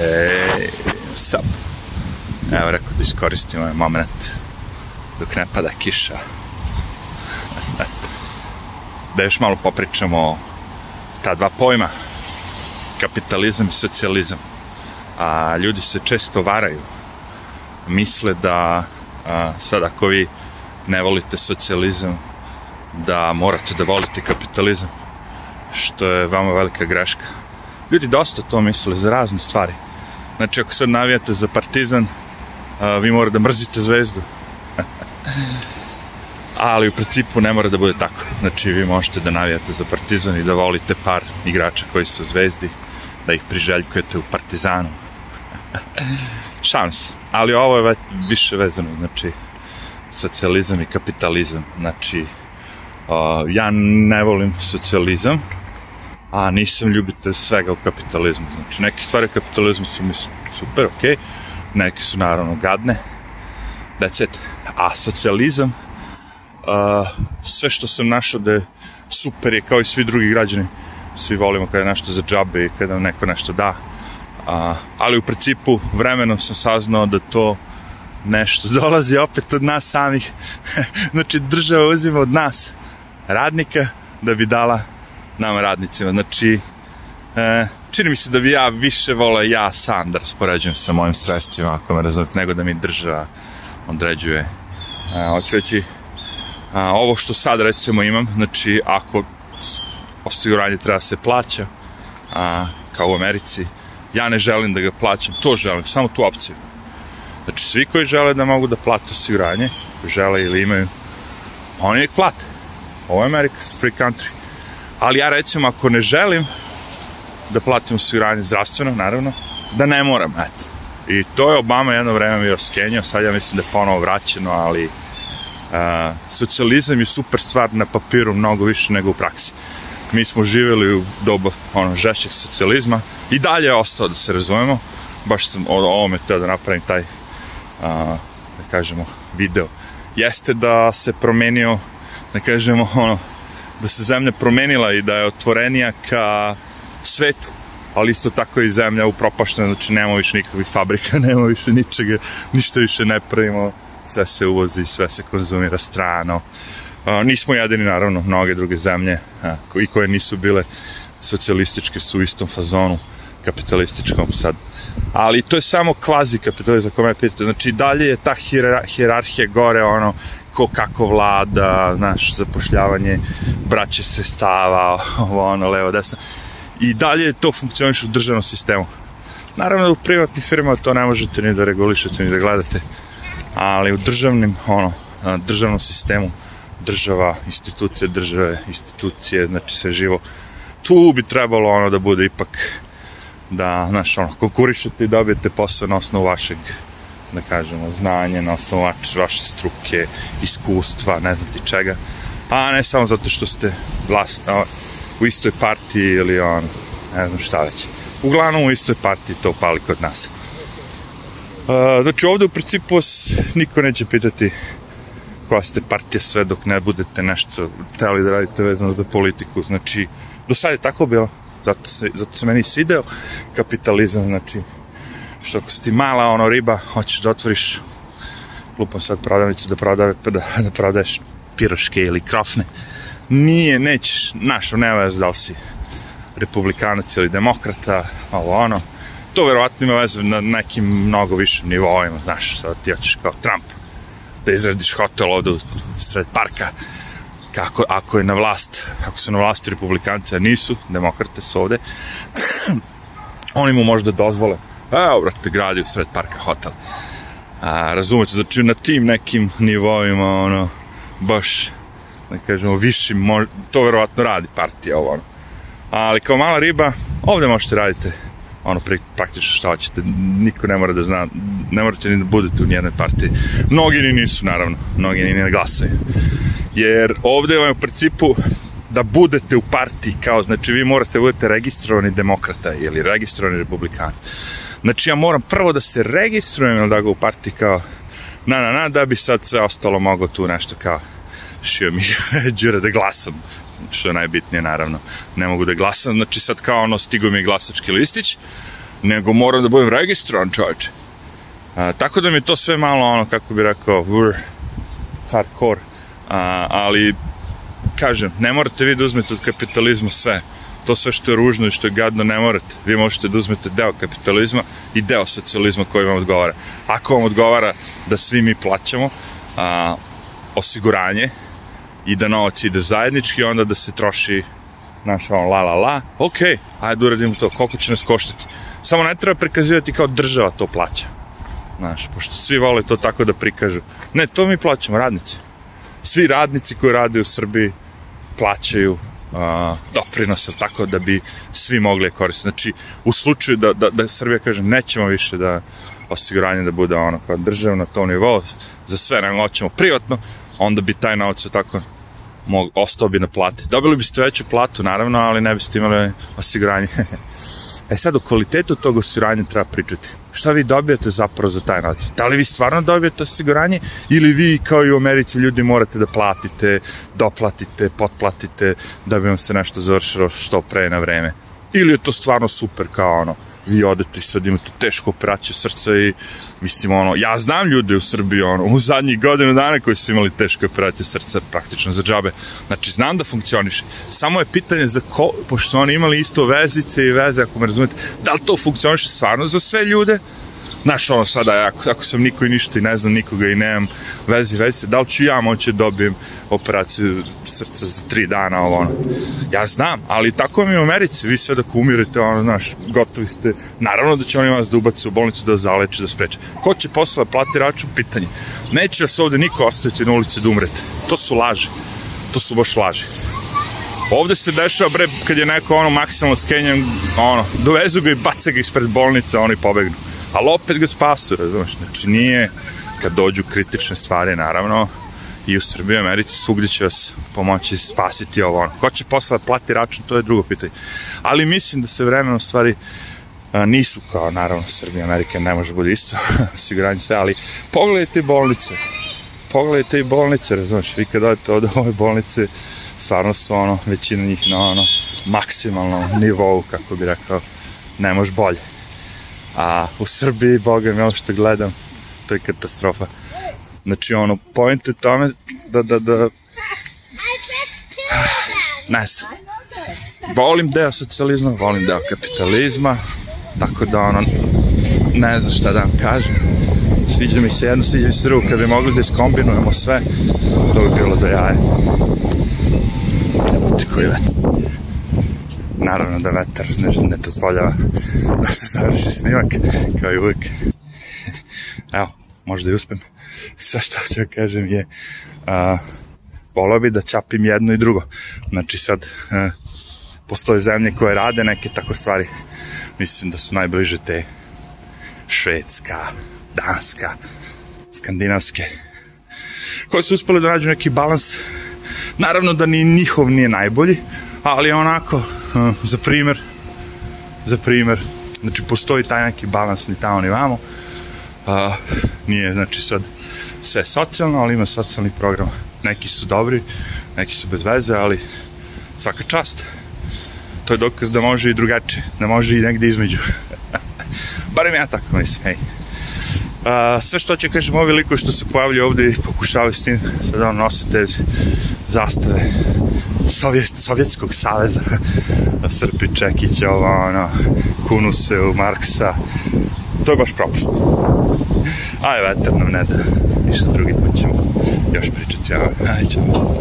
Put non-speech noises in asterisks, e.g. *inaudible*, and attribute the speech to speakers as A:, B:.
A: E, sup. Evo rekao da iskoristim ovaj moment dok ne pada kiša. *laughs* da još malo popričamo o ta dva pojma, kapitalizam i socijalizam. A ljudi se često varaju. Misle da a, sad ako vi ne volite socijalizam, da morate da volite kapitalizam, što je vama velika greška. Ljudi dosta to misle za razne stvari. Znači, ako sad navijate za partizan, vi morate da mrzite zvezdu. *laughs* Ali u principu ne mora da bude tako. Znači, vi možete da navijate za partizan i da volite par igrača koji su u zvezdi, da ih priželjkujete u partizanu. *laughs* Šans. Ali ovo je više vezano, znači, socijalizam i kapitalizam. Znači, ja ne volim socijalizam, a nisam ljubitelj svega u kapitalizmu. Znači, neke stvari kapitalizmu su mi super, okay. neke su naravno gadne, that's it. A socijalizam, uh, sve što sam našao da je super je kao i svi drugi građani, svi volimo kada je nešto za džabe i kada neko nešto da, uh, ali u principu vremenom sam saznao da to nešto *laughs* dolazi opet od nas samih. *laughs* znači, država uzima od nas radnika da bi dala nama radnicima. Znači, e, čini mi se da bi ja više volao ja sam da raspoređujem sa mojim sredstvima, ako me razumete, nego da mi država određuje. E, hoću reći, a, ovo što sad recimo imam, znači ako osiguranje treba se plaća, a, kao u Americi, ja ne želim da ga plaćam, to želim, samo tu opciju. Znači, svi koji žele da mogu da plate osiguranje, koji žele ili imaju, oni nek plate. Ovo je Amerika, free country. Ali ja recimo, ako ne želim da platim osiguranje zdravstveno, naravno, da ne moram, eto. I to je Obama jedno vreme bio skenio, sad ja mislim da je ponovo vraćeno, ali uh, socijalizam je super stvar na papiru mnogo više nego u praksi. Mi smo živjeli u doba ono, žešćeg socijalizma i dalje je ostao da se razumemo. Baš sam o ovome teo da napravim taj a, da kažemo, video, jeste da se promenio, da kažemo, ono, da se zemlja promenila i da je otvorenija ka svetu, ali isto tako i zemlja upropaštena, znači nema više nikakvih fabrika, *laughs* nema više ničega, ništa više ne pravimo, sve se uvozi, sve se konzumira strano. A, nismo jedini, naravno, mnoge druge zemlje a, i koje nisu bile socijalističke su u istom fazonu kapitalističkom sad. Ali to je samo kvazi kapitalizam, ako me pitate. Znači, dalje je ta hierarhija gore, ono, ko kako vlada, znaš, zapošljavanje braće se stava, *laughs* ovo, ono, levo, desno. I dalje to funkcioniš u državnom sistemu. Naravno da u privatnim firmama to ne možete ni da regulišete, ni da gledate, ali u državnim, ono, državnom sistemu, država, institucije, države, institucije, znači sve živo, tu bi trebalo ono da bude ipak da, znaš, ono, konkurišete i dobijete posao na osnovu vašeg, da kažemo, znanja, na osnovu vaše struke, iskustva, ne znam ti čega, a ne samo zato što ste vlast, no, u istoj partiji ili on, ne znam šta već. Uglavnom u istoj partiji to pali kod nas. Uh, znači ovde u principu niko neće pitati koja ste partija sve dok ne budete nešto teli da radite vezano za politiku. Znači, do sada je tako bilo zato se, zato se meni svideo kapitalizam, znači, što ako si ti mala ono riba, hoćeš da otvoriš lupom sad prodavnicu da, prodave, da, da prodaješ piroške ili krofne, nije, nećeš, znaš, nema veze da li si republikanac ili demokrata, ovo ono, to verovatno ima veze na nekim mnogo višim nivoima, znaš, sad ti hoćeš kao Trump, da izradiš hotel ovde u sred parka, kako, ako je na vlast, ako su na vlasti republikanci, a nisu, demokrate su ovde, *clears throat* oni mu možda dozvole, evo, brate, gradi u sred parka hotel. A, razumete, znači na tim nekim nivoima, ono, baš, da kažemo, višim, mož, to verovatno radi partija, ovo, ono. Ali kao mala riba, ovde možete raditi ono praktično šta hoćete, niko ne mora da zna, ne morate ni da budete u nijednoj partiji. Mnogi ni nisu, naravno, mnogi ni ne glasaju jer ovde je u principu da budete u partiji kao, znači vi morate da budete registrovani demokrata ili registrovani republikanac. Znači ja moram prvo da se registrujem da ga u partiji kao na na na da bi sad sve ostalo mogo tu nešto kao šio mi *laughs* đure da glasam što je najbitnije naravno ne mogu da glasam znači sad kao ono stigo mi glasački listić nego moram da budem registrovan čovječe. A, tako da mi je to sve malo ono, kako bi rekao, vrr, hardcore, a, ali kažem, ne morate vi da uzmete od kapitalizma sve. To sve što je ružno i što je gadno ne morate. Vi možete da uzmete deo kapitalizma i deo socijalizma koji vam odgovara. Ako vam odgovara da svi mi plaćamo a, osiguranje i da novac ide zajednički, onda da se troši naš on la la la, ok, ajde uradimo to, koliko će nas koštati. Samo ne treba prikazivati kao država to plaća. Znaš, pošto svi vole to tako da prikažu. Ne, to mi plaćamo, radnici. Svi radnici koji rade u Srbiji plaćaju uh, doprinose, tako da bi svi mogli koristiti. Znači, u slučaju da, da, da Srbija kaže nećemo više da osiguranje da bude ono kao država na tom nivou, za sve nego hoćemo privatno, onda bi taj novac tako mog, ostao bi na plati. Dobili biste veću platu, naravno, ali ne biste imali osiguranje. *laughs* e sad, o kvalitetu tog osiguranja treba pričati. Šta vi dobijate zapravo za taj novac? Da li vi stvarno dobijate osiguranje ili vi, kao i u Americi, ljudi morate da platite, doplatite, potplatite, da bi vam se nešto završilo što pre na vreme? Ili je to stvarno super kao ono, vi odete i sad imate tešku operaciju srca i mislim ono, ja znam ljude u Srbiji ono, u zadnjih godinu dana koji su imali teške operacije srca praktično za džabe. Znači znam da funkcioniše. Samo je pitanje za ko, pošto su oni imali isto vezice i veze, ako me razumete, da li to funkcioniše stvarno za sve ljude Znaš, ono sada, ako, ako sam niko i ništa i ne znam nikoga i nemam vezi, vezi, da li ću ja moći da dobijem operaciju srca za tri dana, ovo ono. Ja znam, ali tako mi u Americi, vi sad ako umirete, ono, znaš, gotovi ste, naravno da će oni vas da ubaci u bolnicu da zaleče, da spreče. Ko će posle da plati račun, pitanje. Neće vas ovde niko ostaviti na ulici da umrete. To su laži. To su baš laži. Ovde se dešava, bre, kad je neko ono maksimalno skenjan, ono, dovezu ga i baca ga ispred bolnice, oni pobegnu ali opet ga spasu, razumeš, znači nije, kad dođu kritične stvari, naravno, i u Srbiji i Americi svugdje će vas pomoći spasiti ovo ono. Ko će posle da plati račun, to je drugo pitanje. Ali mislim da se vremenom stvari nisu kao, naravno, Srbija Amerika ne može bude isto, *laughs* osiguranje sve, ali pogledajte bolnice, pogledajte i bolnice, razumeš, vi kad odete od ove bolnice, stvarno su ono, većina njih na ono, maksimalnom nivou, kako bi rekao, ne može bolje. A u Srbiji, boga mi, ono što gledam, to je katastrofa. Znači, ono, point je tome da, da, da... Ne znam. Volim deo socijalizma, volim deo kapitalizma, tako da, ono, ne znam šta da vam kažem. Sviđa mi se jedno, sviđa mi se drugo. Kad bi mogli da iskombinujemo sve, to bi bilo do jaja. Evo ti koji naravno da vetar ne, ne dozvoljava da se završi snimak, kao i uvijek. Evo, možda i uspem. *laughs* Sve što ću kažem je, a, volao bi da čapim jedno i drugo. Znači sad, a, postoje zemlje koje rade neke tako stvari. Mislim da su najbliže te Švedska, Danska, Skandinavske, koje su uspeli da nađu neki balans. Naravno da ni njihov nije najbolji, ali onako, za primer, za primer, znači postoji taj neki balans ni tamo ni vamo, a, nije znači sad sve socijalno, ali ima socijalni program. Neki su dobri, neki su bez veze, ali svaka čast. To je dokaz da može i drugačije, da može i negde između. *laughs* Barem ja tako mislim, hej. A, sve što će kažem, ovi likovi što se pojavljaju ovde i pokušavaju s tim, sad on nose te zastave Sovjet, Sovjetskog saveza *laughs* Srpi Čekić, ovo, ono, Kunuse u Marksa to je baš propust aj vetar nam ne da ništa drugi put ćemo još pričati, aj ćemo